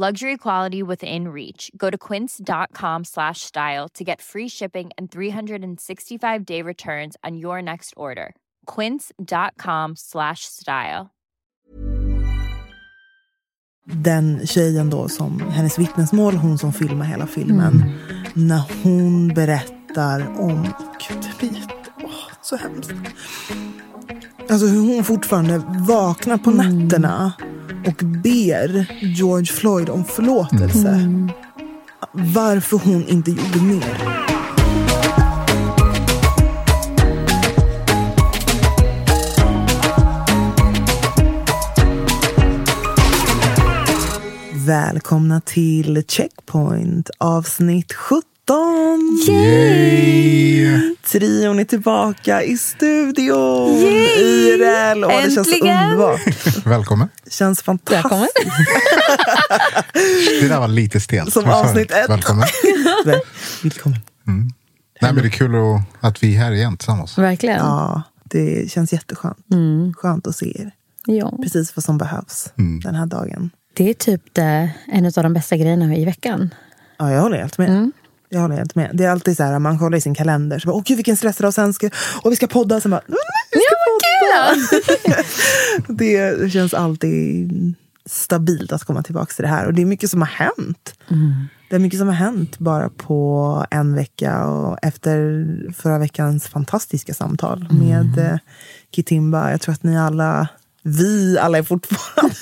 Luxury quality within reach. Go to quince.com slash style to get free shipping and 365 day returns on your next order. Quince.com slash style. Den tjejen då som hennes vittnesmål, hon som filmar hela filmen. När hon berättar om, gud det blir åh, så hemskt. Alltså hur hon fortfarande vaknar på nätterna och ber George Floyd om förlåtelse. Varför hon inte gjorde mer. Välkomna till Checkpoint avsnitt 17. Yay! Trion är tillbaka i studion. IRL. Och det känns underbart. Välkommen. Känns fantastiskt. Välkommen. Det där var lite stelt. Som avsnitt ett. Välkommen. Väl- Välkommen. Nej, men det är kul att, vi är här igen tillsammans. Verkligen. Ja, det känns jätteskönt. Skönt att se er. Ja. Precis vad som behövs den här dagen. Det är typ det, en av de bästa grejerna i veckan. Ja, jag håller helt med. Jag håller helt med. Det är alltid så här, man kollar i sin kalender, så bara, åh gud vilken stressdag, och sen ska, och vi ska podda, sen bara, "Mm, vi ska podda. det känns alltid stabilt att komma tillbaka till det här. Och det är mycket som har hänt. Det är mycket som har hänt bara på en vecka och efter förra veckans fantastiska samtal med eh, Kitimba. Jag tror att ni alla, vi alla är fortfarande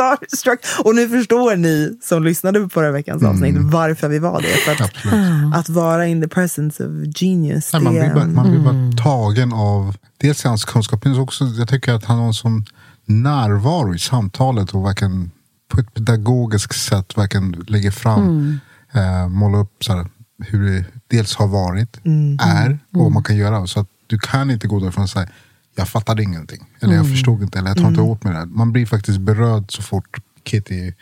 starstruck. Och nu förstår ni som lyssnade på förra veckans avsnitt varför vi var det. För att, att vara in the presence of genius. Nej, man, blir bara, man blir bara tagen av dels hans kunskap, men också jag tycker att han har en sån närvaro i samtalet och verkligen på ett pedagogiskt sätt verkligen lägger fram, eh, målar upp så här, hur det dels har varit, är och vad man kan göra. Så att du kan inte gå därifrån och säga jag fattade ingenting. Eller jag förstod inte. Eller jag tar inte åt mig det. Man blir faktiskt berörd så fort Kitty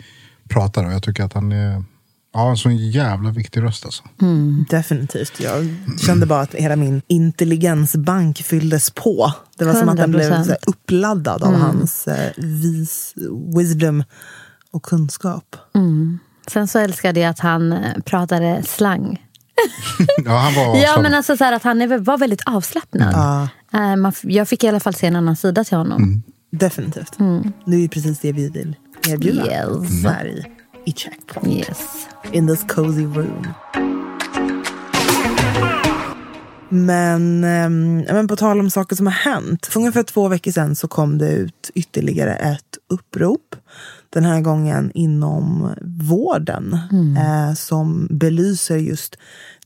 pratar. Och jag tycker att han är ja, en sån jävla viktig röst alltså. Definitivt. Jag kände bara att hela min intelligensbank fylldes på. Det var som att den blev 100%. uppladdad av hans eh, vis, wisdom och kunskap. Sen så älskade jag att han eh, pratade slang. Ja, han var Ja, avslappnad. men alltså så här, att han är, var väldigt avslappnad. Ja. Eh, man, f- jag fick i alla fall se en annan sida till honom. Definitivt. Det är precis det vi vill erbjuda Yes. här i, i Checkpoint. Yes. In this cozy room. Men, ja, men på tal om saker som har hänt. För ungefär två veckor sedan så kom det ut ytterligare ett upprop. Den här gången inom vården. Eh, som belyser just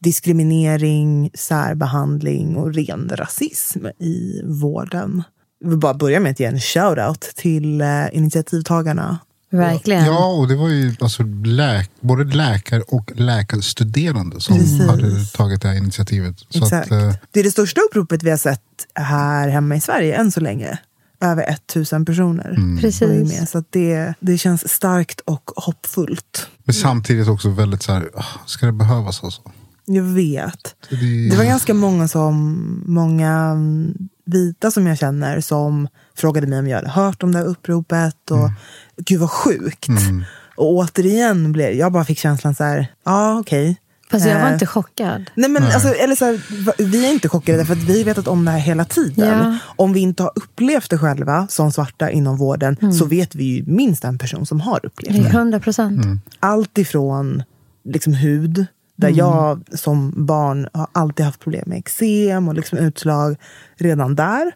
diskriminering, särbehandling och ren rasism i vården. Jag vill bara börja med att ge en shout-out till eh, initiativtagarna. Verkligen. Ja, och det var ju alltså läk, både läkare och läkarstuderande som Precis. hade tagit det här initiativet. Så Exakt. att, eh, Det är det största uppropet vi har sett här hemma i Sverige än så länge. Över 1000 personer Mm. Precis. med. Så att det, det känns starkt och hoppfullt. men samtidigt också väldigt så här, ah, ska det behövas alltså? Jag vet. Det, Det var ganska många som, många mm, vita som jag känner som frågade mig om jag hade hört om det här uppropet. Och, Gud vad sjukt. Mm. Och återigen, blev, jag bara fick känslan så här, ja okej. Fast jag var Eh, inte chockad. Nej, men Alltså, eller så här, vi är inte chockade för att vi har vetat om det här hela tiden. Ja. Om vi inte har upplevt det själva som svarta inom vården så vet vi ju minst en person som har upplevt det. 100 procent. Allt ifrån liksom, hud, där jag som barn har alltid haft problem med eksem och liksom utslag redan där.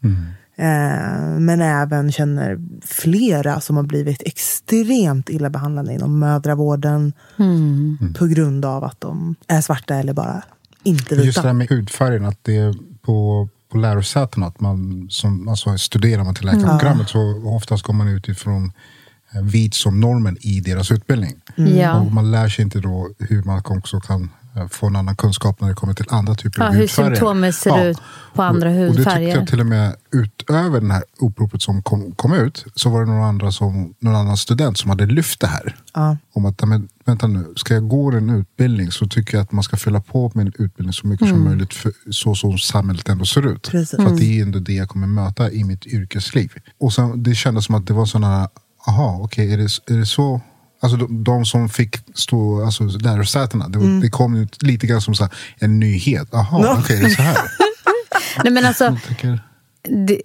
Eh, men även känner flera som har blivit extremt illa behandlade inom mödravården på grund av att de är svarta eller bara inte Just det vita. här med hudfärgen, att det är på, på lärosätena, att man som, alltså studerar man till läkarprogrammet så oftast går man utifrån eh, vit som normen i deras utbildning. Ja. Och man lär sig inte då hur man också kan få en annan kunskap när det kommer till andra typer Ja, av hur hudfärger. symptomen ser ut på andra Och- Och det tyckte hudfärger. jag till och med utöver den här uppropet som kom, kom ut så var det några andra som, någon annan student som hade lyft det här. Ja. Om att, men, vänta nu, ska jag gå en utbildning så tycker jag att man ska fylla på min utbildning så mycket som möjligt för, så som samhället ändå ser ut. Precis. För att det är ändå det jag kommer möta i mitt yrkesliv. Och sen, det kändes som att det var sådana, aha, okej, är, det, är det så? Alltså de, de som fick stå, alltså lärosätena, det, var- det kom ut lite grann som så här, en nyhet. Jaha, Ja. okej, det är så här. Nej, men alltså, det,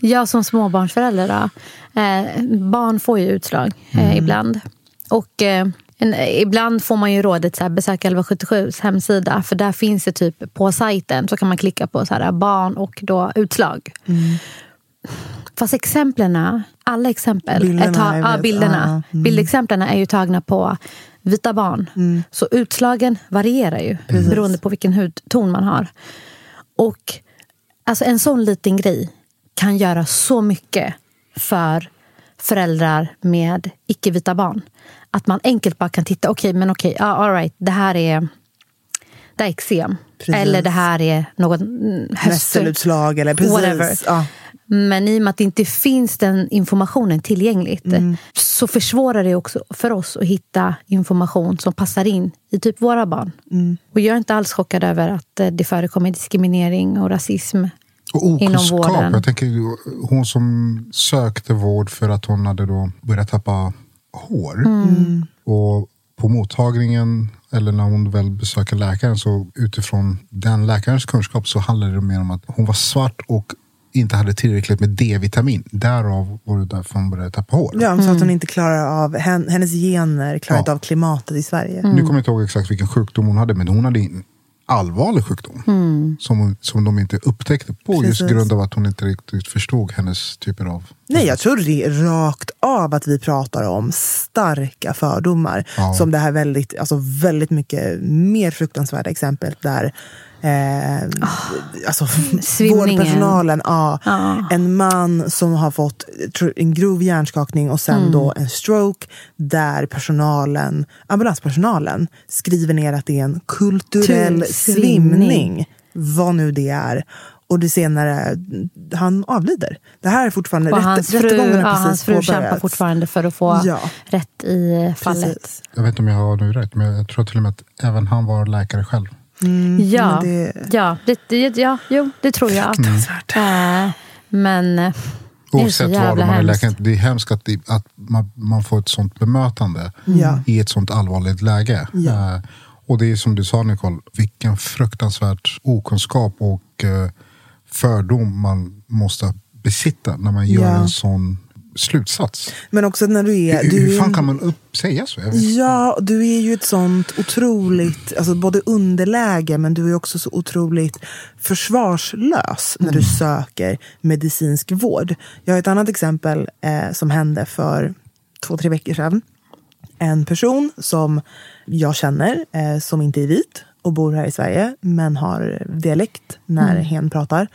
jag som småbarnsförälder, då, eh, barn får ju utslag eh, ibland. Och eh, en, ibland får man ju rådet så här, besöka 1177s hemsida. För där finns det typ på sajten så kan man klicka på så här, barn och då utslag. Fast exemplen, alla exempel, Bilderna, är ta, ja, bilderna, Ja, bildexemplen är ju tagna på vita barn. Så utslagen varierar ju beroende på vilken hudton man har. Och alltså en sån liten grej kan göra så mycket för föräldrar med icke-vita barn. Att man enkelt bara kan titta, okej, men okej, ja, all right, det här är det här är eksem. Precis. Eller det här är något mm, höst... Nässelutslag eller precis. Whatever. Ja. Men i och med att det inte finns den informationen tillgängligt så försvårar det också för oss att hitta information som passar in i typ våra barn. Och jag är inte alls chockad över att eh, det förekommer diskriminering och rasism och inom okunskap. vården. Jag tänker hon som sökte vård för att hon hade då börjat tappa hår. Mm. Och på mottagningen eller när hon väl besöker läkaren så utifrån den läkarens kunskap så handlade det mer om att hon var svart och inte hade tillräckligt med D-vitamin. Därav var det därför hon började tappa hår. Ja, så att hon inte klarar av, hen, hennes gener klarar Ja. inte av klimatet i Sverige. Mm. Nu kommer jag inte ihåg exakt vilken sjukdom hon hade men hon hade en allvarlig sjukdom. Som, som de inte upptäckte på just Precis. grund av att hon inte riktigt förstod hennes typer av Nej, jag tror det är rakt av att vi pratar om starka fördomar. Ja. Som det här väldigt, alltså väldigt mycket mer fruktansvärda exemplet där eh, alltså, svimningen. vårdpersonalen, ja, Ja. en man som har fått en grov hjärnskakning och sen då en stroke där personalen, ambulanspersonalen skriver ner att det är en kulturell Tur- svimning. svimning. Vad nu det är. Och det senare, han avlider. Det här är fortfarande, Och rätt, hans fru, rättegången ja, har precis hans fru kämpar påbörjats. fortfarande för att få Ja. rätt i fallet. Precis. Jag vet inte om jag har nu rätt, men jag tror till och med att även han var läkare själv. Ja, men det- ja, det, det, ja, jo, det tror jag. Fruktansvärt. Eh, men eh, det är Oavsett vad jävla man är hemskt. läkare, det är hemskt att, det, att man, man får ett sånt bemötande Ja. i ett sånt allvarligt läge. Ja. Eh, och det är som du sa Nicole, vilken fruktansvärt okunskap och eh, fördom man måste besitta när man gör Ja. en sån slutsats. Men också när du är... hur, Du hur fan kan man upp, säga så? Ja, du är ju ett sånt otroligt, alltså både underläge men du är också så otroligt försvarslös när du söker medicinsk vård. Jag har ett annat exempel eh, som hände för två, tre veckor sedan. En person som jag känner, eh, som inte är vit och bor här i Sverige men har dialekt när hen pratar.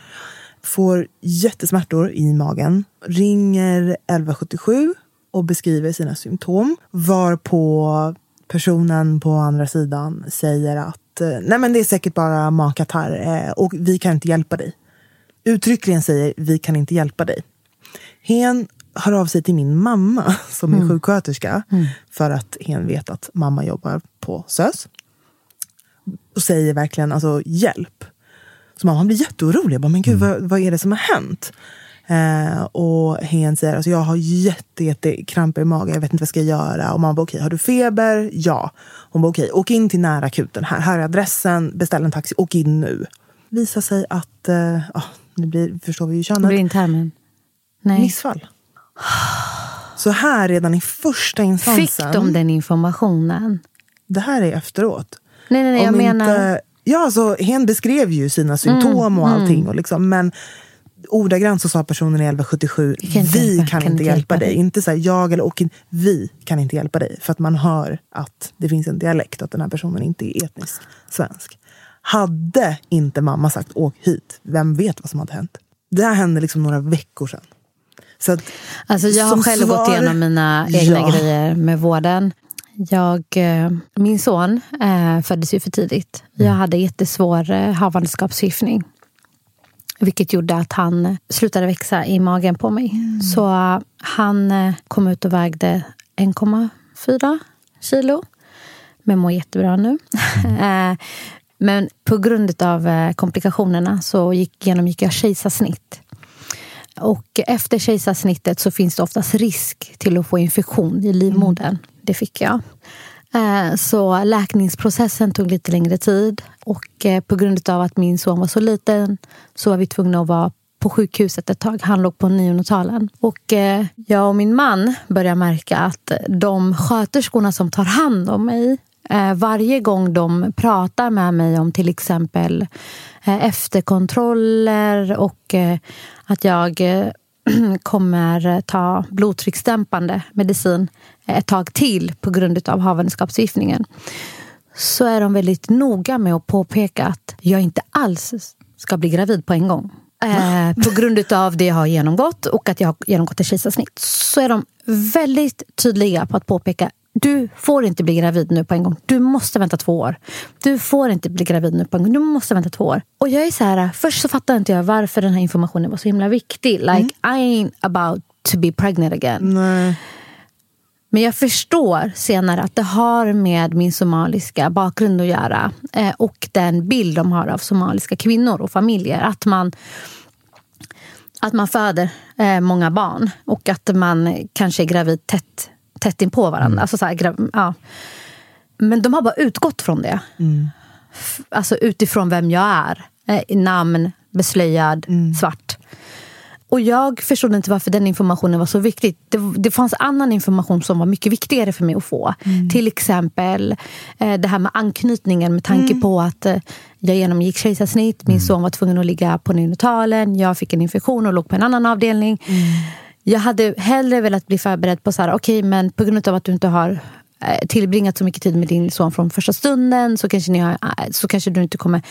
Får jättesmärtor i magen, ringer 1177 och beskriver sina symptom. Varpå personen på andra sidan säger att eh, nej men det är säkert bara magkatarr eh, och vi kan inte hjälpa dig. Uttryckligen säger vi kan inte hjälpa dig. Hen hör av sig till min mamma som är sjuksköterska för att hen vet att mamma jobbar på SÖS. Och säger verkligen alltså, hjälp. Så man blir jätteorolig. Jag bara, men gud, vad, vad är det som har hänt? Eh, och hen säger alltså, jag har jätte, jätte kramper i magen, jag vet inte vad jag ska göra. Och man bara, okej, okay, har du feber? Ja. Hon bara, okej, okay, åk in till nära akuten. Här, här är adressen, beställ en taxi, åk in nu. Visar sig att, eh, oh, nu blir, förstår vi ju könet. Blir intern, Nej. Missfall. Så här redan i första instansen. Fick de den informationen? Det här är efteråt. Nej, nej, nej jag inte, menar... Ja, alltså, hen beskrev ju sina symptom mm, och allting. Mm. Och liksom, men ordagrant så sa personen i 1177, kan vi hjälpa, kan, kan, inte hjälpa, hjälpa dig. dig. Inte så här, jag eller och vi kan inte hjälpa dig. För att man hör att det finns en dialekt, att den här personen inte är etnisk svensk. Hade inte mamma sagt åk hit, vem vet vad som hade hänt? Det här hände liksom några veckor sedan. Så att, alltså jag har själv svar, gått igenom mina egna ja. grejer med vården. Jag, eh, min son eh, föddes ju för tidigt. Jag mm. hade jättesvår eh, havandeskapsförgiftning. Vilket gjorde att han slutade växa i magen på mig. Mm. Så han kom ut och vägde 1,4 kilo. Men mår jättebra nu. Mm. Men på grund av komplikationerna så gick, genomgick jag kejsarsnitt. Och efter kejsarsnittet så finns det oftast risk till att få infektion i livmodern. Mm. Det fick jag. Eh, så läkningsprocessen tog lite längre tid. Och eh, på grund av att min son var så liten så var vi tvungna att vara på sjukhuset ett tag. Han låg på niondetalen. Och eh, jag och min man började märka att de sköterskorna som tar hand om mig eh, varje gång de pratar med mig om till exempel efterkontroller och att jag kommer ta blodtrycksdämpande medicin ett tag till på grund av havandeskapsförgiftningen så är de väldigt noga med att påpeka att jag inte alls ska bli gravid på en gång. Eh, på grund av det jag har genomgått och att jag har genomgått ett kejsarsnitt så är de väldigt tydliga på att påpeka du får inte bli gravid nu på en gång. Du måste vänta två år. Du får inte bli gravid nu på en gång. Du måste vänta två år. Och jag är så här, först så fattar inte jag varför den här informationen var så himla viktig. Like mm. I ain't about to be pregnant again. Nej. Men jag förstår senare att det har med min somaliska bakgrund att göra. Eh, och den bild de har av somaliska kvinnor och familjer. Att man, att man föder eh, många barn och att man kanske är gravid tätt, tätt in på varandra. Mm. Alltså så här, ja. Men de har bara utgått från det. Mm. Alltså utifrån vem jag är. Eh, namn, beslöjad, mm. svart. Och jag förstod inte varför den informationen var så viktig. Det, det fanns annan information som var mycket viktigare för mig att få. Mm. Till exempel eh, det här med anknytningen med tanke mm. på att eh, jag genomgick kejsarsnitt, min mm. son var tvungen att ligga på neonatalen, jag fick en infektion och låg på en annan avdelning. Mm. Jag hade hellre velat bli förberedd på så här, okej okay, men på grund av att du inte har eh, tillbringat så mycket tid med din son från första stunden så kanske, ni har, eh, så kanske du inte kommer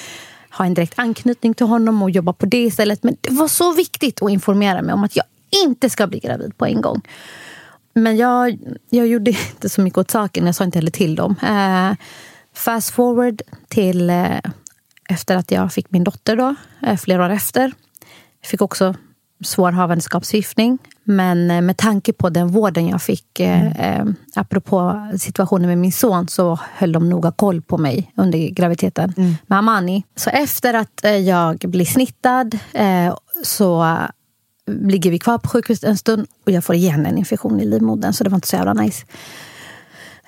ha en direkt anknytning till honom och jobba på det istället. Men det var så viktigt att informera mig om att jag inte ska bli gravid på en gång. Men jag, jag gjorde inte så mycket åt saken. Jag sa inte heller till dem. Eh, fast forward till eh, efter att jag fick min dotter då, eh, flera år efter. Jag fick också svår havandeskapsförgiftning. Men eh, med tanke på den vården jag fick, eh, mm. eh, apropå situationen med min son, så höll de noga koll på mig under graviditeten mm. med Amani. Så efter att eh, jag blir snittad eh, så ligger vi kvar på sjukhuset en stund och jag får igen en infektion i livmodern, så det var inte så jävla nice.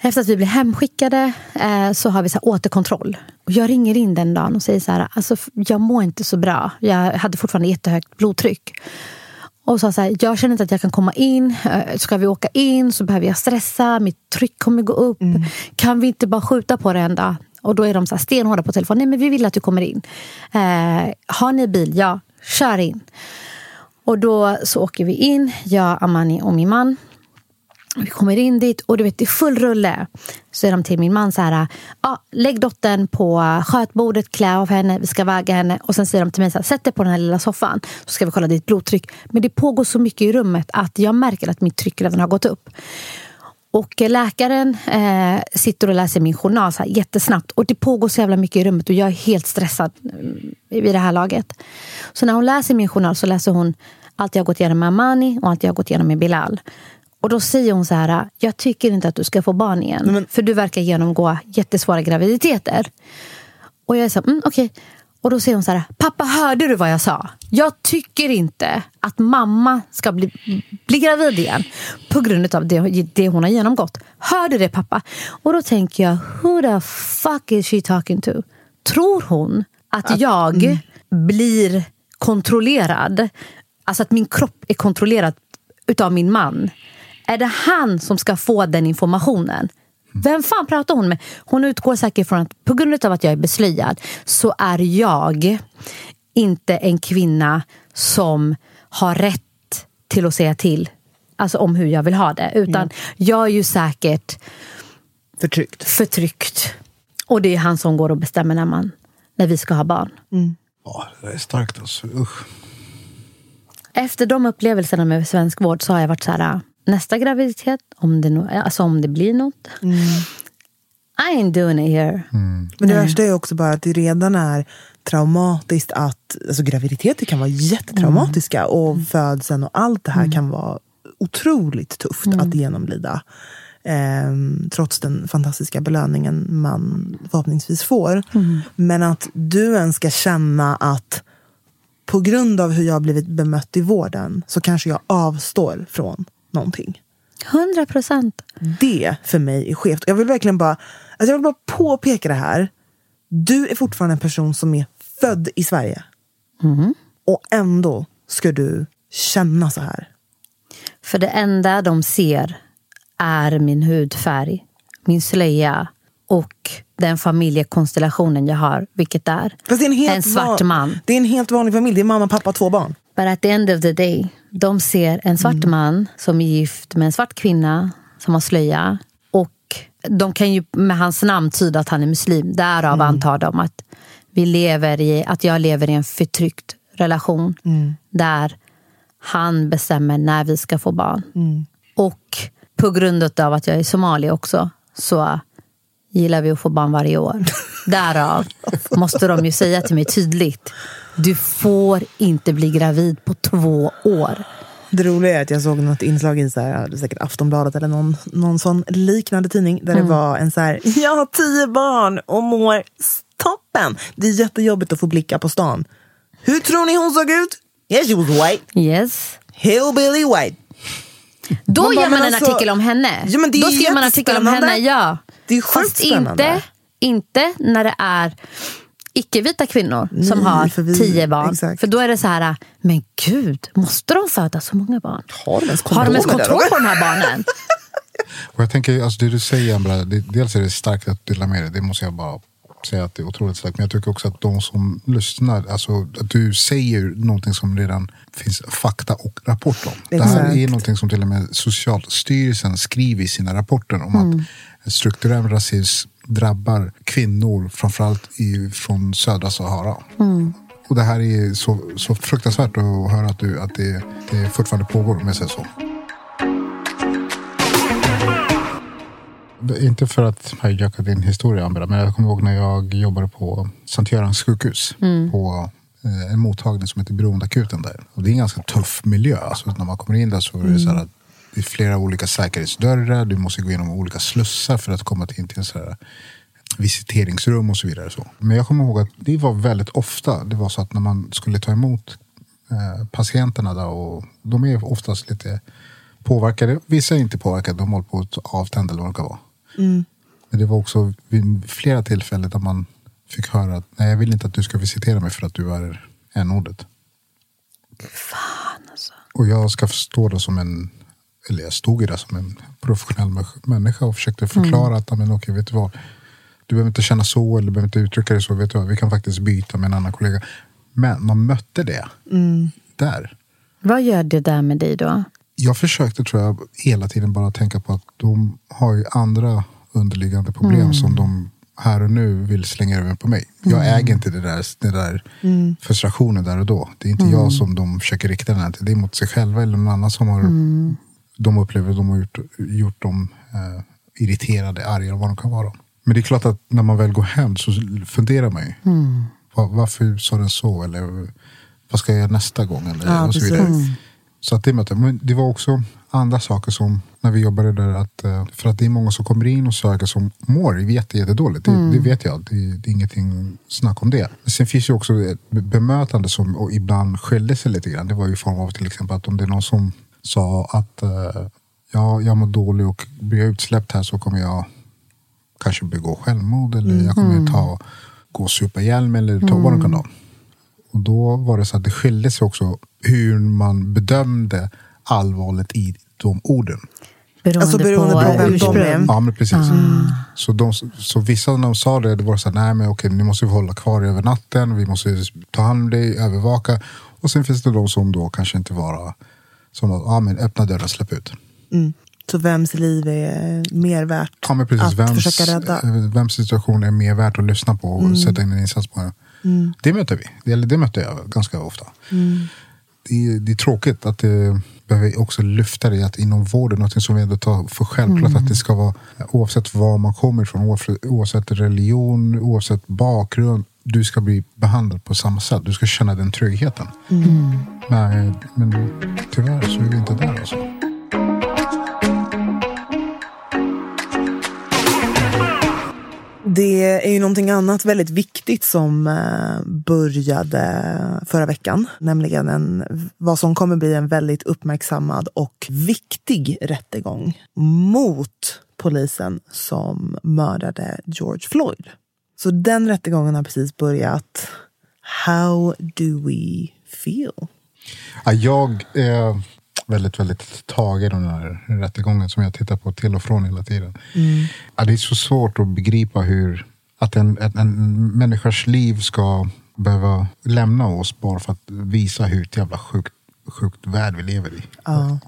Efter att vi blir hemskickade eh, så har vi så återkontroll. Och jag ringer in den dagen och säger så här, alltså, jag mår inte så bra. Jag hade fortfarande jättehögt blodtryck. Och sa så här, jag känner inte att jag kan komma in. Eh, ska vi åka in så behöver jag stressa, mitt tryck kommer gå upp. Mm. Kan vi inte bara skjuta på det en dag? Och då är de så här stenhårda på telefon. Nej men vi vill att du kommer in. Eh, har ni bil? Ja, kör in. Och då så åker vi in, jag, Amani och min man. Vi kommer in dit och du vet, det är full rulle. Så är de till min man så här, ah, lägg dottern på skötbordet, klä av henne, vi ska väga henne. Och sen säger de till mig, så här, sätt dig på den här lilla soffan så ska vi kolla ditt blodtryck. Men det pågår så mycket i rummet att jag märker att mitt tryck redan har gått upp. Och läkaren eh, sitter och läser min journal så här, jättesnabbt. Och det pågår så jävla mycket i rummet och jag är helt stressad mm, vid det här laget. Så när hon läser min journal så läser hon allt jag har gått igenom med Amani och allt jag har gått igenom med Bilal. Och då säger hon så här, jag tycker inte att du ska få barn igen. Men... För du verkar genomgå jättesvåra graviditeter. Och jag är så här, mm, okej. Och då säger hon så här, pappa hörde du vad jag sa? Jag tycker inte att mamma ska bli, bli gravid igen på grund av det, det hon har genomgått. Hörde det pappa? Och då tänker jag, who the fuck is she talking to? Tror hon att jag blir kontrollerad? Alltså att min kropp är kontrollerad utav min man. Är det han som ska få den informationen? Vem fan pratar hon med? Hon utgår säkert från att på grund av att jag är beslöjad så är jag inte en kvinna som har rätt till att säga till alltså om hur jag vill ha det. Utan jag är ju säkert Förtryckt. förtryckt. Och det är han som går och bestämmer när, man, när vi ska ha barn. Ja, det är starkt alltså. Usch. Efter de upplevelserna med svensk vård så har jag varit så här, nästa graviditet, om det, no, alltså om det blir något. I ain't doing it here. Men det värsta är också bara att det redan är traumatiskt att, alltså graviditeter kan vara jättetraumatiska och födseln och allt det här kan vara otroligt tufft att genomlida. Ehm, trots den fantastiska belöningen man förhoppningsvis får. Men att du ens ska känna att på grund av hur jag har blivit bemött i vården så kanske jag avstår från någonting. 100 procent. Det för mig är skevt. Jag vill verkligen bara, alltså jag vill bara påpeka det här. Du är fortfarande en person som är född i Sverige. Och ändå ska du känna så här. För det enda de ser är min hudfärg, min slöja och den familjekonstellationen jag har, vilket är är en, helt en svart man. Det är en helt vanlig familj. Det är mamma, pappa, två barn. But at the end of the day, de ser en svart man som är gift med en svart kvinna som har slöja. Och de kan ju med hans namn tyda att han är muslim. Därav antar de att, vi lever i, att jag lever i en förtryckt relation. Där han bestämmer när vi ska få barn. Och på grund av att jag är somali också så gillar vi att få barn varje år. Därav måste de ju säga till mig tydligt. Du får inte bli gravid på två år. Det roliga är att jag såg något inslag i så här, säkert Aftonbladet eller någon, någon sån liknande tidning där det var en så här, jag har tio barn och mår toppen. Det är jättejobbigt att få blicka på stan. Hur tror ni hon såg ut? Yeah, she was white. Yes. Hillbilly white. Då Man gör man en alltså- artikel om henne. Ja, men det är Då skriver man en artikel om henne, ja. Det är sjukt Fast spännande. inte, inte när det är icke-vita kvinnor som Nej, har för vi- tio barn. exakt. För då är det så här, men gud, måste de föda så många barn? Har de ens Har de ens kontroll på de här barnen? Och jag tänker, alltså det du säger Ambra, det, dels är det starkt att du delar med dig, det måste jag bara säga att det är otroligt starkt. Men jag tycker också att de som lyssnar, alltså att du säger någonting som redan finns fakta och rapport om. Det här Exakt. är någonting som till och med Socialstyrelsen skriver i sina rapporter om Mm. att strukturell rasism drabbar kvinnor, framförallt i, från södra Sahara. Mm. Och det här är så, så fruktansvärt att höra att, du, att det, det fortfarande pågår, om jag säger så. Inte för att hijacka din historia, Ambra, men jag kommer ihåg när jag jobbade på Sankt Görans sjukhus. På eh, en mottagning som heter Beroendeakuten där. Och det är en ganska tuff miljö. Alltså, när man kommer in där så är det så här att det är flera olika säkerhetsdörrar. Du måste gå igenom olika slussar för att komma in till en så här visiteringsrum och så vidare. Så. Men jag kommer ihåg att det var väldigt ofta. Det var så att när man skulle ta emot eh, patienterna där och de är oftast lite påverkade. Vissa är inte påverkade, de håller på att avtända eller vad det kan vara. Men det var också vid flera tillfällen där man fick höra att nej, jag vill inte att du ska visitera mig för att du är n-ordet. Fan alltså. Och jag ska stå där som en, eller jag stod ju där som en professionell människa- och försökte förklara att, men okej, vet du vad? Du behöver inte känna så eller du behöver inte uttrycka det så. Vet du vad? Vi kan faktiskt byta med en annan kollega. Men man mötte det där. Vad gör det där med dig då? Jag försökte tror jag hela tiden bara tänka på att de har ju andra underliggande problem som de här och nu vill slänga över på mig. Jag äger inte det där, det där frustrationen där och då. Det är inte jag som de försöker rikta den här till. Det är mot sig själva eller någon annan som har de upplever att de har gjort, gjort dem eh, irriterade, arga, vad de kan vara. Men det är klart att när man väl går hem så funderar man ju. Va- varför sa den så? Eller vad ska jag göra nästa gång? Eller, Ja, och så precis. vidare. Så att det, men det var också andra saker som när vi jobbade där. Att, eh, för att det är många som kommer in och söker som mår jätte, jättedåligt. Det, det vet jag. Det, det är ingenting snack om det. Men sen finns ju också ett bemötande som och ibland skiljer sig lite grann. Det var ju i form av till exempel att om det är någon som sa att eh, ja, jag mår dåligt och blir jag utsläppt här så kommer jag kanske begå självmord eller jag kommer ta, gå och supa ihjäl mig eller ta vad det kan vara. Och då var det så att det skilde sig också hur man bedömde allvaret i de orden. Beroende, Alltså, beroende på, på vem de är. Ja, men precis. Så, de, så vissa när de sa det, det var så här, nej men okej, ni måste hålla kvar över natten, vi måste ta hand om dig, övervaka. Och sen finns det de som då kanske inte var, som att, ja men öppna dörren, släpp ut. Mm. Så vems liv är mer värt Ja, men precis. att Vems, försöka rädda? eh, vems situation är mer värt att lyssna på och sätta in en insats på. Det. Det möter vi. Eller det möter jag ganska ofta. Det, är, det är tråkigt att det behöver också lyfta det att inom vården, något som vi ändå tar för självklart att det ska vara oavsett var man kommer ifrån, oavsett religion, oavsett bakgrund. Du ska bli behandlad på samma sätt. Du ska känna den tryggheten. Nej, men tyvärr så är vi inte där alltså. Det är ju någonting annat väldigt viktigt som eh, började förra veckan. Nämligen en, vad som kommer bli en väldigt uppmärksammad och viktig rättegång mot polisen som mördade George Floyd. Så den rättegången har precis börjat. How do we feel? Ja, jag är väldigt, väldigt tagen av den här rättegången som jag tittar på till och från hela tiden. Ja, det är så svårt att begripa hur att en, en, en människas liv ska behöva lämna oss bara för att visa hur jävla sjukt, sjukt värld vi lever i. Ja.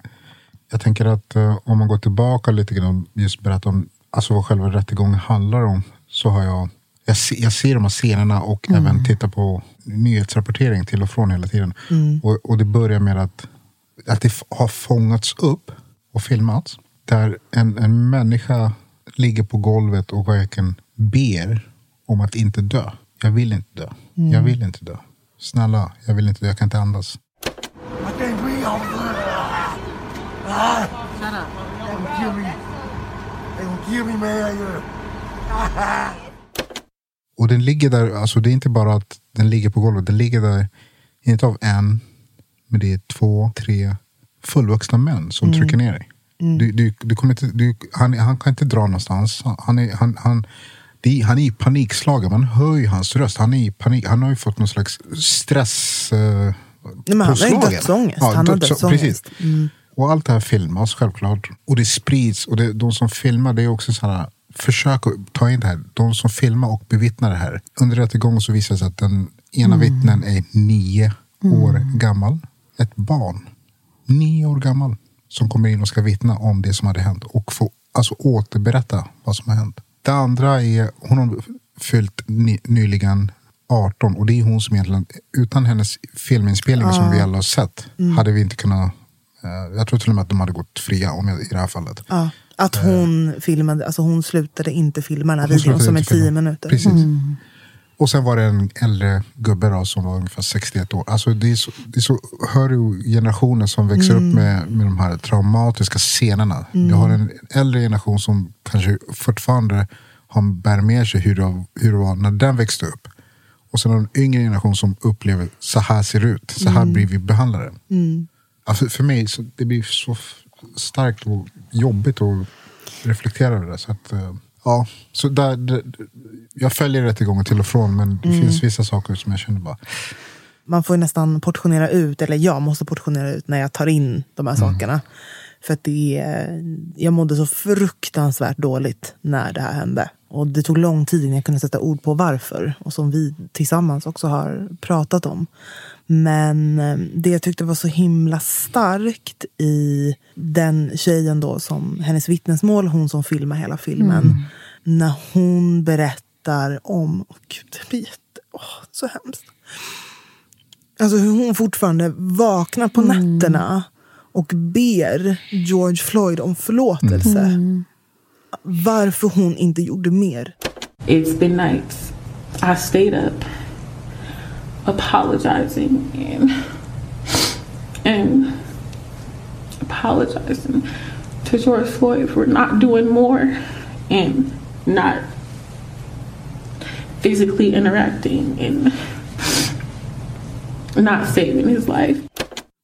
Jag tänker att eh, om man går tillbaka lite grann och just berättar om alltså vad själva rättegången handlar om. Så har jag, jag, se, jag ser de här scenerna och även tittar på nyhetsrapportering till och från hela tiden. Och, och det börjar med att, att det har fångats upp och filmats. Där en, en människa ligger på golvet och verkligen ber om att inte dö. Jag vill inte dö. Jag vill inte dö. Snälla, jag vill inte dö. Jag kan inte andas. Och den ligger där, alltså det är inte bara att den ligger på golvet, den ligger där, inte av en, men det är två, tre fullvuxna män som trycker ner dig. Du, du, du kommer inte, du, han, han kan inte dra någonstans. Han är, han, han, det är, han är i panikslagen, man hör ju hans röst. Han, är i panik, han har ju fått någon slags stress... Eh, Nej, men han har ju dödsångest. Han har dödså- dödsångest. Precis. Och allt det här filmas självklart. Och det sprids. Och det, de som filmar, det är också sådana Försök att ta in det här. De som filmar och bevittnar det här. Under rättegången så visar det sig att den ena vittnen är nio år gammal. Ett barn. Nio år gammal. Som kommer in och ska vittna om det som hade hänt. Och få alltså, återberätta vad som har hänt. Det andra är, hon har fyllt ny, nyligen 18 och det är hon som egentligen, utan hennes filminspelning som vi alla har sett, hade vi inte kunnat jag tror till och med att de hade gått fria om jag, i det här fallet. Ja, att hon filmade, alltså hon slutade inte filma den här videon som är tio minuter. Precis. Och sen var det en äldre gubbe då, som var ungefär 61 år. Alltså det är så, det är så hör du generationen som växer upp med, med de här traumatiska scenerna. Du har en äldre generation som kanske fortfarande har, bär med sig hur det, hur det var när den växte upp. Och sen har du en yngre generation som upplever så här ser det ut. Så här blir vi behandlade. Ja, för, för mig så det blir så starkt och jobbigt att reflektera över det. Så att, eh, ja, så där, jag följer rättegången till och från men det finns vissa saker som jag känner bara... Man får nästan portionera ut, eller jag måste portionera ut när jag tar in de här sakerna. För att det jag mådde så fruktansvärt dåligt när det här hände. Och det tog lång tid innan jag kunde sätta ord på varför. Och som vi tillsammans också har pratat om. Men eh, det jag tyckte var så himla starkt i den tjejen då som hennes vittnesmål, hon som filmar hela filmen. När hon berättar om, åh gud det blir jätte, åh, så hemskt. Alltså hur hon fortfarande vaknar på nätterna och ber George Floyd om förlåtelse. Varför hon inte gjorde mer. It's been nights. I stayed up apologizing and and apologizing to George Floyd for not doing more and not physically interacting and not saving his life.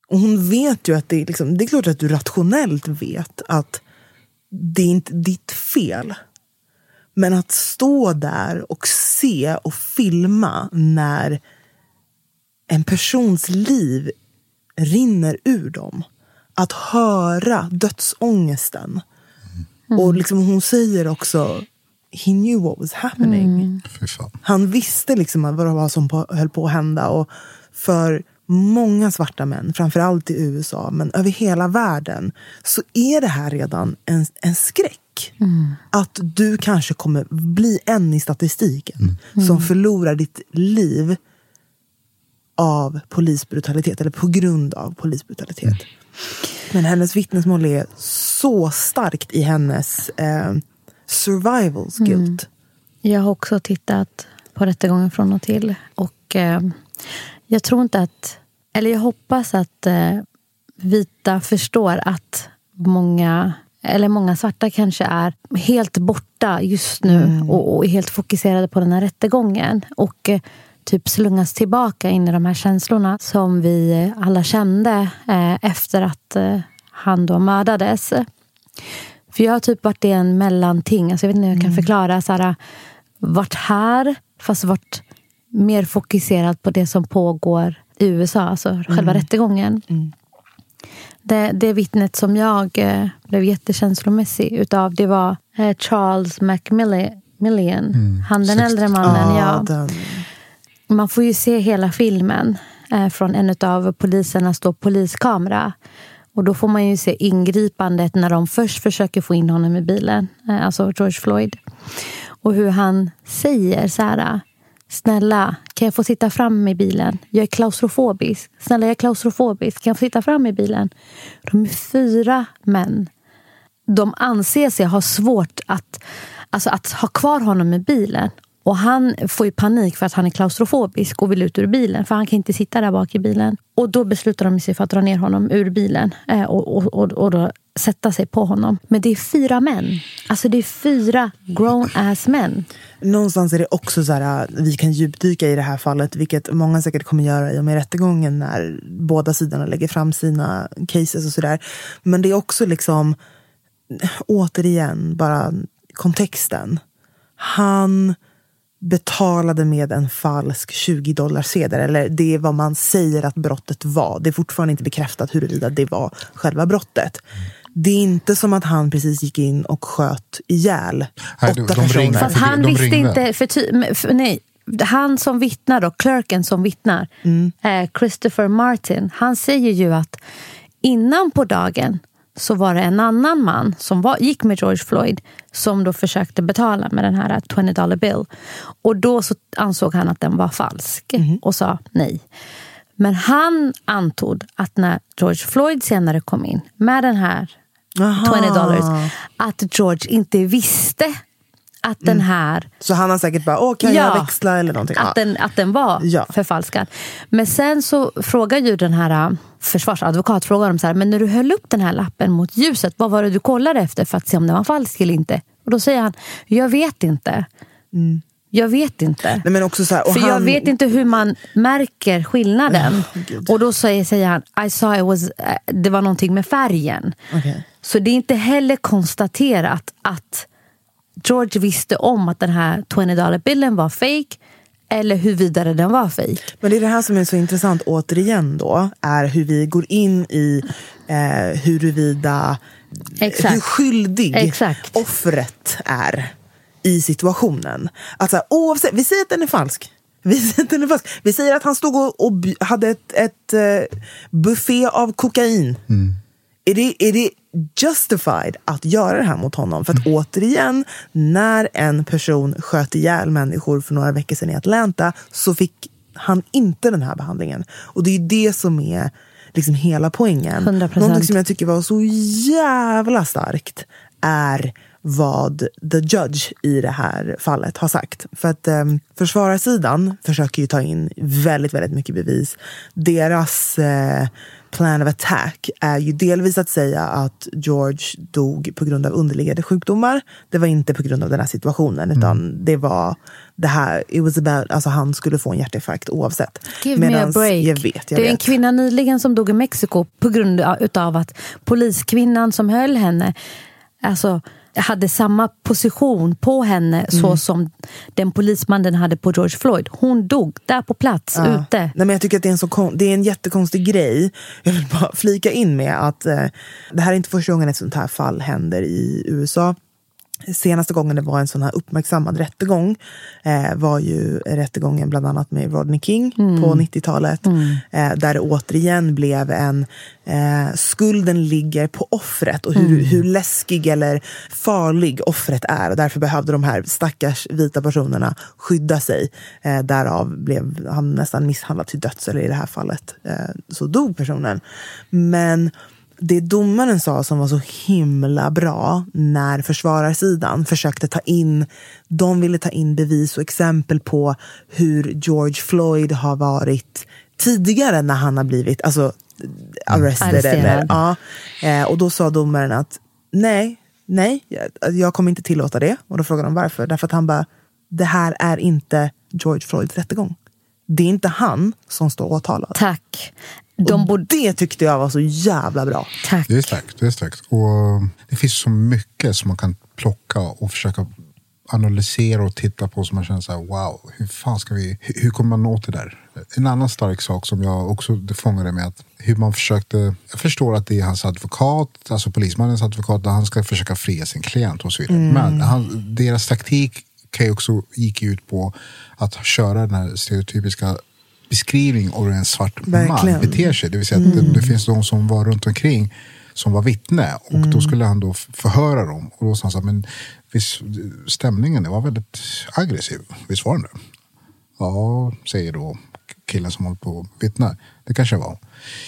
Och hon vet ju att det är, liksom, det är klart att du rationellt vet att det är inte ditt fel. Men att stå där och se och filma när en persons liv rinner ur dem. Att höra dödsångesten. Och liksom hon säger också He knew what was happening. Fan. Han visste liksom vad det var som på, höll på att hända. Och för många svarta män, framförallt i USA, men över hela världen, så är det här redan en, en skräck. Att du kanske kommer bli en i statistiken som förlorar ditt liv av polisbrutalitet, eller på grund av polisbrutalitet. Men hennes vittnesmål är så starkt i hennes eh, survival guilt. Jag har också tittat på rättegången från och till. Och eh, jag tror inte att... Eller jag hoppas att eh, vita förstår att många eller många svarta kanske är helt borta just nu och, och är helt fokuserade på den här rättegången. Och eh, typ slungas tillbaka in i de här känslorna som vi alla kände eh, efter att eh, han då mördades. För jag har typ varit i en mellanting. Alltså jag vet inte hur jag kan förklara. Så här, varit här, fast varit mer fokuserad på det som pågår i USA. Alltså själva rättegången. Det, det vittnet som jag eh, blev jättekänslomässig utav, det var Charles McMillian. Han den äldre mannen. ja. den, man får ju se hela filmen eh, från en av polisernas då poliskamera. Och då får man ju se ingripandet när de först försöker få in honom i bilen. Eh, alltså George Floyd. Och hur han säger så här. Snälla, kan jag få sitta fram i bilen? Jag är klaustrofobisk. Snälla, jag är klaustrofobisk. Kan jag få sitta fram i bilen? De är fyra män. De anser sig ha svårt att, alltså att ha kvar honom i bilen. Och han får ju panik för att han är klaustrofobisk och vill ut ur bilen. För han kan inte sitta där bak i bilen. Och då beslutar de sig för att dra ner honom ur bilen. Eh, och, och, och, och då sätta sig på honom. Men det är fyra män. Alltså det är fyra grown ass män. någonstans är det också så här, eh, vi kan djupdyka i det här fallet, vilket många säkert kommer göra i och med rättegången när båda sidorna lägger fram sina cases och sådär. Men det är också liksom, återigen, bara kontexten. Han betalade med en falsk 20 dollar sedel eller det är vad man säger att brottet var. Det är fortfarande inte bekräftat huruvida det var själva brottet. Det är inte som att han precis gick in och sköt ihjäl Nej, åtta de- de personer. Fast han visste ringde. inte... För ty, för, nej, han som vittnar, då, clerken som vittnar, eh, Christopher Martin, han säger ju att innan på dagen så var det en annan man som var, gick med George Floyd som då försökte betala med den här 20 dollar bill. Och då så ansåg han att den var falsk och sa nej. Men han antog att när George Floyd senare kom in med den här 20 dollars, att George inte visste att den här Så han har säkert bara, Åh, kan jag växla eller någonting? att, Ja. den, att den var Ja. förfalskad. Men sen så frågar ju den här äh, försvarsadvokat frågar dem så här, men när du höll upp den här lappen mot ljuset, vad var det du kollade efter för att se om den var falsk eller inte? Och då säger han, jag vet inte. Jag vet inte. Nej, men också så här, och För jag han- vet inte hur man märker skillnaden. och då säger, säger han, I saw it was, äh, det var någonting med färgen. Okej. Så det är inte heller konstaterat att George visste om att den här 20 dollar bilden var fake eller huruvida den var fake. Men det är det här som är så intressant återigen då, är hur vi går in i eh, huruvida, Exakt. hur skyldig Exakt. offret är i situationen. Alltså, oavsett, vi säger att den är falsk. Vi säger att, den är falsk. Vi säger att han stod och, och hade ett, ett eh, buffé av kokain. Är, det, är det justified att göra det här mot honom? För att återigen, när en person sköt ihjäl människor för några veckor sedan i Atlanta så fick han inte den här behandlingen. Och det är det som är liksom hela poängen. 100%. Någonting som jag tycker var så jävla starkt är vad the judge i det här fallet har sagt. För att eh, försvararsidan försöker ju ta in väldigt, väldigt mycket bevis. Deras eh, plan of attack är ju delvis att säga att George dog på grund av underliggande sjukdomar. Det var inte på grund av den här situationen, utan det var det här, it was about, alltså han skulle få en hjärtinfarkt oavsett. Give me a break. Jag vet, jag det är en vet. kvinna nyligen som dog i Mexiko på grund av att poliskvinnan som höll henne alltså, hade samma position på henne Mm. så som den polismannen hade på George Floyd. Hon dog där på plats, Ja. ute. Nej, men jag tycker att det är, en så det är en jättekonstig grej. Jag vill bara flika in med att eh, det här är inte första gången ett sånt här fall händer i USA. Senaste gången det var en sån här uppmärksammad rättegång eh, var ju rättegången bland annat med Rodney King på 90-talet. Eh, där det återigen blev en eh, skulden ligger på offret och hur, hur läskig eller farlig offret är. Och därför behövde de här stackars vita personerna skydda sig. Eh, därav blev han nästan misshandlad till döds, eller i det här fallet eh, så dog personen. Men det domaren sa som var så himla bra när försvararsidan försökte ta in, de ville ta in bevis och exempel på hur George Floyd har varit tidigare när han har blivit alltså, arrested. Arresterad. Eller, ja. Eh, och då sa domaren att nej, nej, jag, jag kommer inte tillåta det. Och då frågade de varför. Därför att han bara, det här är inte George Floyds rättegång. Det är inte han som står åtalad. Tack. De borde... det tyckte jag var så jävla bra. Tack. Det är starkt. Det är starkt. Och det finns så mycket som man kan plocka och försöka analysera och titta på som man känner så här, wow, hur fan ska vi, hur, hur kommer man nå till det där? En annan stark sak som jag också fångade med att hur man försökte, jag förstår att det är hans advokat, alltså polismannens advokat, där han ska försöka fria sin klient och så vidare. Men han, deras taktik kan ju också, gick ut på att köra den här stereotypiska beskrivning av hur en svart Verkligen. man beter sig. Det vill säga att det, det finns de som var runt omkring som var vittne och då skulle han då förhöra dem. Och då sa han så här, men visst, stämningen var väldigt aggressiv, visst var den det? Ja, säger då killen som håller på att vittna. Det kanske var.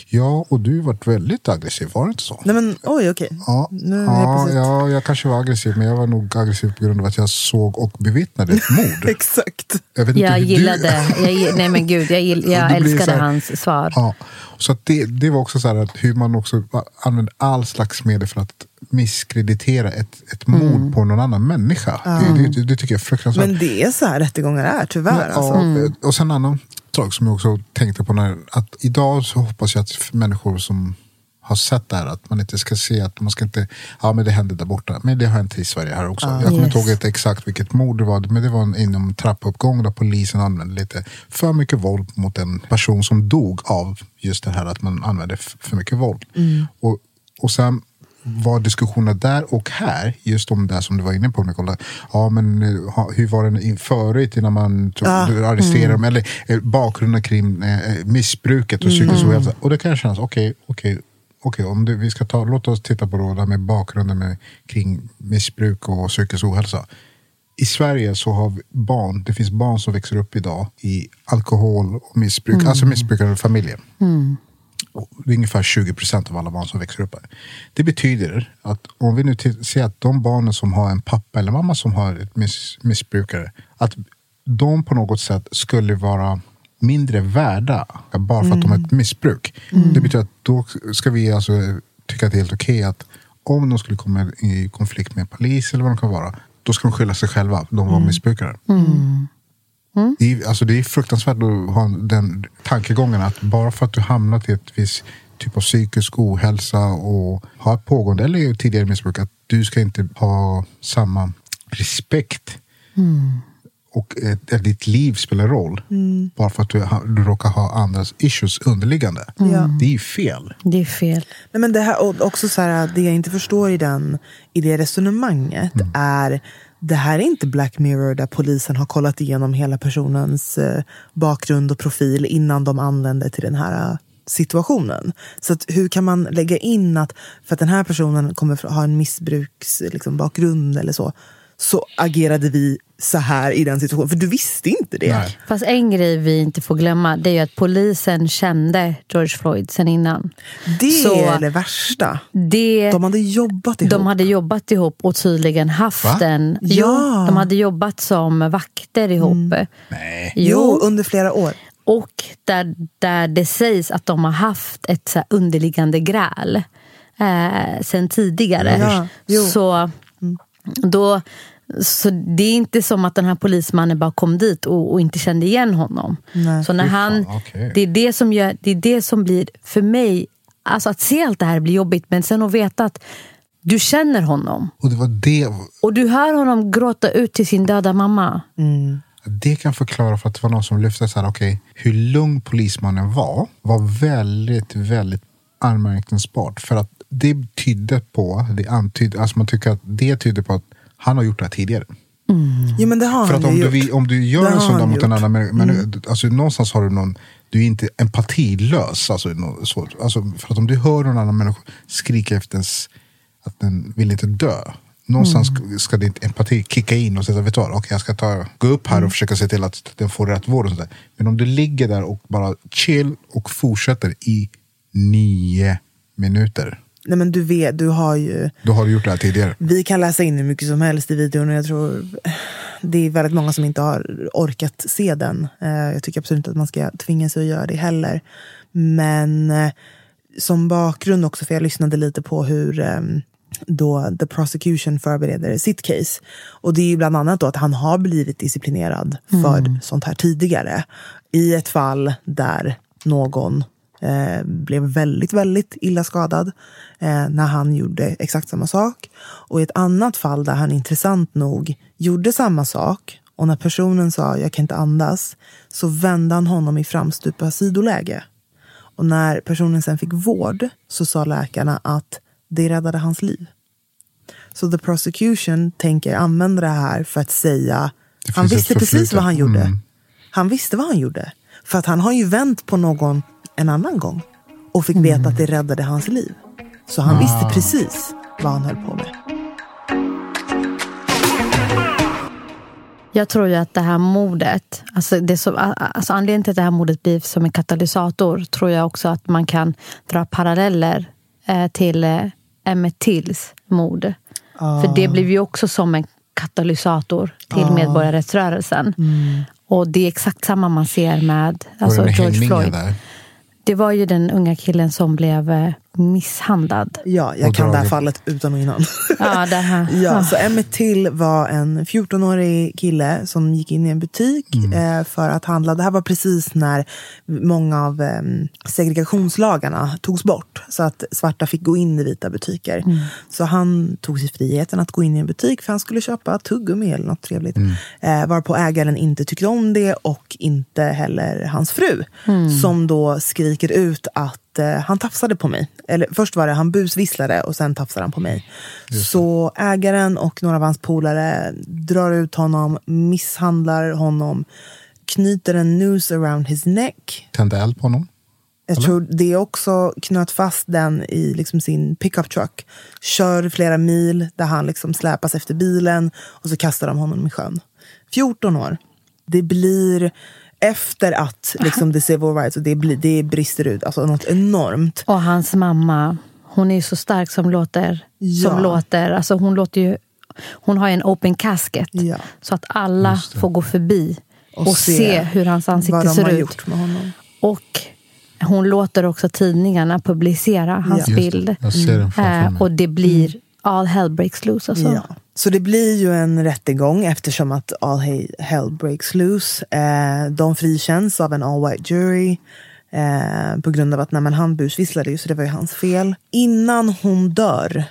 Ja, och du varit väldigt aggressiv, var det inte så? Nej men oj, okej. Ja, Nu är ja, jag ja, jag kanske var aggressiv, men jag var nog aggressiv på grund av att jag såg och bevittnade ett mord. Exakt. Jag, vet inte Jag du- gillade, jag, nej men gud, jag, gill, jag älskade så här- hans svar. Ja, så att det, det var också så här att hur man också använder all slags medel för att misskreditera ett, ett mord på någon annan människa. Det, det, det tycker jag är fruktansvärt. Men det är så här rättegångar är, tyvärr. Alltså. Ja, Och sen en annan sak som jag också tänkte på. När, att idag så hoppas jag att människor som har sett det här, att man inte ska se att man ska inte, ja men det hände där borta. Men det har hänt i Sverige här också. jag kommer inte Yes. ihåg ett exakt vilket mord det var, men det var en, inom trappuppgång där polisen använde lite för mycket våld mot en person som dog av just det här att man använde för mycket våld. Och, och sen var diskussionerna där och här, just om det som du var inne på Nicola. Ja men eh, hur var det förut innan man tog, arresterade dem? Eller eh, bakgrunden kring eh, missbruket och psykisk ohälsa. Och det kan kännas, okej, okej, okej, om det, vi ska ta, låt oss titta på då, med bakgrunden med, kring missbruk och psykisk ohälsa. I Sverige så har vi barn, det finns barn som växer upp idag i alkohol och missbruk, alltså missbrukande familjer. Och Det är ungefär 20 procent av alla barn som växer upp här. Det betyder att om vi nu ser att de barnen som har en pappa eller mamma som har ett miss, missbrukare, att de på något sätt skulle vara mindre värda bara för att de har ett missbruk. Det betyder att då ska vi alltså tycka att det är helt okej att om de skulle komma i konflikt med polis eller vad de kan vara, då ska de skylla sig själva. De var missbrukare. Det, är, alltså det är fruktansvärt att ha den tankegången att bara för att du hamnat i ett visst typ av psykisk ohälsa och har ett pågående eller tidigare missbruk, att du ska inte ha samma respekt och att, att ditt liv spelar roll bara för att du, du råkar ha andras issues underliggande. Ja. Det är ju fel. Det är fel. Nej, men det här, och också så här, det jag inte förstår i, den, i det resonemanget är det här är inte Black Mirror där polisen har kollat igenom hela personens eh, bakgrund och profil innan de anländer till den här eh, situationen. Så att hur kan man lägga in att för att den här personen kommer ha en missbruksbakgrund liksom, eller så så agerade vi så här i den situationen. För du visste inte det. Nej. Fast en grej vi inte får glömma det är ju att polisen kände George Floyd sen innan. Det Så- är det värsta. Det, De hade jobbat ihop. de hade jobbat ihop och tydligen haft Va? en... Ja. Jo, de hade jobbat som vakter ihop. Nej. jo, under flera år. Och där, där det sägs att de har haft ett så här underliggande gräl eh, sen tidigare. Ja, jo. Så, då, så det är inte som att den här polismannen bara kom dit och, och inte kände igen honom. Nej. så när han, fan, det, är det, som gör, det är det som blir, för mig, alltså att se allt det här blir jobbigt men sen att veta att du känner honom. Och det var det, Och du hör honom gråta ut till sin döda mamma. det kan förklara för att det var någon som lyfte så här, okej, hur lugn polismannen var, var väldigt, väldigt anmärkningsbart. För att det tydde på, det antydde, alltså man tycker att det tyder på att han har gjort det här tidigare. Jo, men det har För han att om du, gjort. vi- om du gör Det en sån där mot en gjort. annan människa, men alltså, någonstans har du någon, du är inte empatilös. Alltså, så, alltså, för att om du hör någon annan människa skrika efter ens, att den vill inte dö. Någonstans ska- ska din empati kicka in och säga, vet du vad, okej, jag ska ta, gå upp här och försöka se till att den får rätt vård. Och sånt där. Men om du ligger där och bara chill och fortsätter i nio minuter, Nej, men du vet, du har ju... då har du gjort det här tidigare. Vi kan läsa in hur mycket som helst i videon och jag tror det är väldigt många som inte har orkat se den. Eh, Jag tycker absolut inte att man ska tvinga sig att göra det heller. Men eh, som bakgrund också, för jag lyssnade lite på hur ehm, då the prosecution förbereder sitt case. Och det är ju bland annat då att han har blivit disciplinerad för sånt här tidigare. I ett fall där någon eh, blev väldigt, väldigt illa skadad eh, när han gjorde exakt samma sak. Och i ett annat fall där han intressant nog gjorde samma sak och när personen sa jag kan inte andas så vände han honom i framstupa sidoläge. Och när personen sen fick vård så sa läkarna att det räddade hans liv. Så the prosecution tänker använda det här för att säga han visste precis vad han gjorde. Mm. Han visste vad han gjorde. För att han har ju vänt på någon en annan gång och fick veta att det räddade hans liv. Så han visste precis vad han höll på med. Jag tror ju att det här mordet, alltså, det som, alltså anledningen till att det här mordet blir som en katalysator tror jag också att man kan dra paralleller eh, till eh, Emmett Tills mord. För det blev ju också som en katalysator till medborgarrättsrörelsen. Och det är exakt samma man ser med alltså, George Floyd. där. Det var ju den unga killen som blev eh, misshandlad. Ja, jag kan det här fallet utan och innan. Ja, det här. Ja, så Emmett Till var en 14-årig kille som gick in i en butik eh, för att handla. Det här var precis när många av eh, segregationslagarna togs bort. Så att svarta fick gå in i vita butiker. Så han tog sig friheten att gå in i en butik för han skulle köpa tuggummi eller något trevligt. Eh, varpå ägaren inte tyckte om det och inte heller hans fru. Som då skriker ut att eh, han tafsade på mig. Eller först var det han busvisslade och sen tafsade han på mig. Så ägaren och några av hans polare drar ut honom, misshandlar honom, knyter en noose around his neck. Tände eld på honom. Jag tror det också knöt fast den i liksom sin pickup truck. Kör flera mil där han liksom släpas efter bilen och så kastar de honom i sjön. 14 år. Det blir efter att liksom, the civil rights, och det, blir, det brister ut alltså något enormt. Och hans mamma, hon är ju så stark som låter. Ja. Som låter alltså hon, låter ju, hon har ju en open casket. Ja. Så att alla får gå förbi och, Och se, se hur hans ansikte vad de ser har ut. gjort med honom. Och hon låter också tidningarna publicera hans Ja. Det. bild. Jag ser den framför Eh, mig. och det blir all hell breaks loose. Alltså. Ja. Så det blir ju en rättegång eftersom att all he- hell breaks loose. Eh, de frikänns av en all white jury. Eh, på grund av att nej, men han busvisslade ju så det var ju hans fel. Innan hon dör,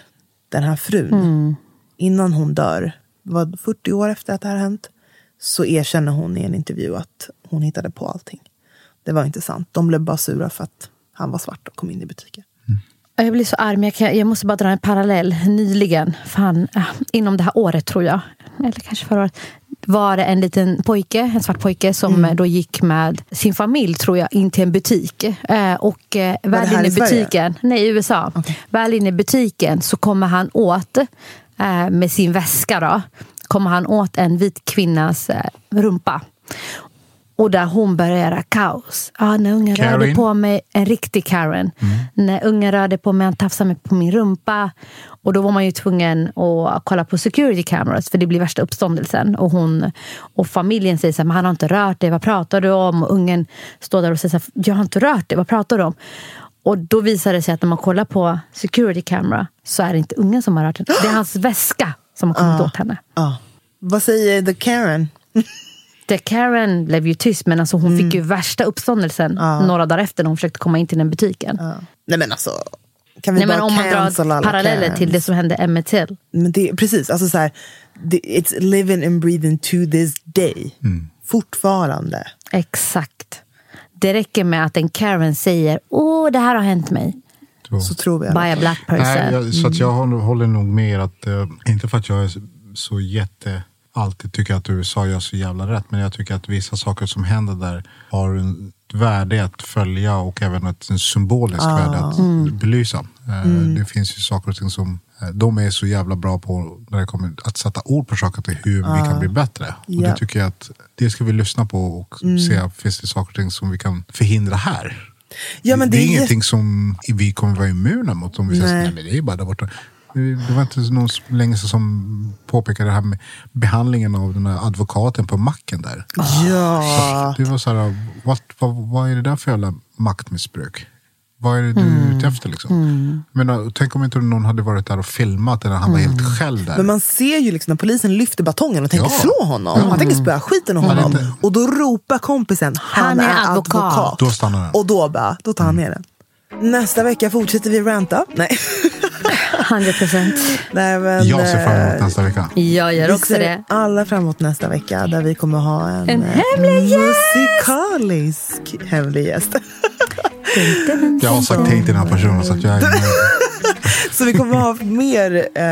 den här frun. Innan hon dör, var 40 år efter att det här hänt. Så erkänner hon i en intervju att hon hittade på allting. Det var inte sant. De blev bara sura för att han var svart och kom in i butiken. Jag blir så arg, men jag, kan, jag måste bara dra en parallell. Nyligen, fan, inom det här året tror jag, eller kanske förra året, var det en liten pojke, en svart pojke, som Mm. eh, då gick med sin familj, tror jag, in till en butik. Eh, och eh, väl inne i butiken, nej i USA, väl inne i butiken så kommer han åt eh, med sin väska då. kommer han åt en vit kvinnas eh, rumpa. Och där hon börjar göra kaos. Ja, när ungen Karen. rörde på mig, en riktig Karen. När ungen rörde på mig, han tafsade mig på min rumpa. Och då var man ju tvungen att kolla på security cameras för det blir värsta uppståndelsen. Och, hon, och familjen säger så här, men han har inte rört dig, vad pratar du om? Och ungen står där och säger så här, jag har inte rört dig, vad pratar du om? Och då visar det sig att när man kollar på security camera så är det inte ungen som har rört henne. Det är hans väska som har kommit åt henne. Ja. Vad säger the Karen? Det Karen blev ju tyst men alltså hon fick ju värsta uppståndelsen några dagar efter när hon försökte komma in till den butiken. Ja. Nej men alltså. Kan vi Nej, men bara om man drar paralleller Karens? till det som hände Emmett Till. Men det, precis, alltså så här, it's living and breathing to this day. Fortfarande. Exakt. Det räcker med att en Karen säger åh det här har hänt mig. Så. Så tror jag. By a black person. Nej, jag, så att jag håller, håller nog med er att, eh, inte för att jag är så- så jätte, alltid tycker att USA gör så jävla rätt, men jag tycker att vissa saker som händer där har en värde att följa och även ett en symboliskt värde att belysa. Eh, Det finns ju saker och ting som eh, de är så jävla bra på när det kommer att sätta ord på saker till hur vi kan bli bättre. Och Ja. det tycker jag att det ska vi lyssna på och se, finns det saker och ting som vi kan förhindra här? Ja, det, det är är ingenting som vi kommer vara immuna mot. Om vi säger nej. men det är bara där borta. Det var inte någon så länge sedan som påpekade det här med behandlingen av den här advokaten på macken där. Ja. Det var så här, what, vad, vad är det där för jävla maktmissbruk? Vad är det du är ute efter liksom? Men, tänk om inte någon hade varit där och filmat när han var helt själv där. Men man ser ju liksom när polisen lyfter batongen och tänker Ja. slå honom. Han tänker spöa skiten ur honom. inte- Och då ropar kompisen, han, Han är är advokat. advokat. Då stannar den. Och då, bara, då tar han ner den. Nästa vecka fortsätter vi ranta. Nej. 100 procent. Nej men, jag ser fram emot eh, nästa vecka. Jag gör vi också ser det. alla fram emot nästa vecka där vi kommer ha en, En eh, hemlig gäst! musikalisk hemlig gäst. Jag har sagt hej till den här personen så att jag är. Så vi kommer ha mer eh,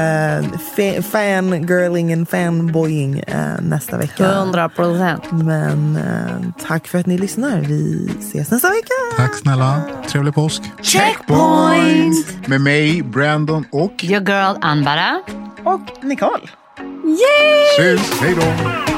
fa- fangirling and fanboying eh, nästa vecka. 100 procent. Men eh, tack för att ni lyssnar. Vi ses nästa vecka. Tack snälla. Trevlig påsk. Checkpoint! Med mig, Brandon och... Your girl Anbara. Och Nicole. Syns. Hej då.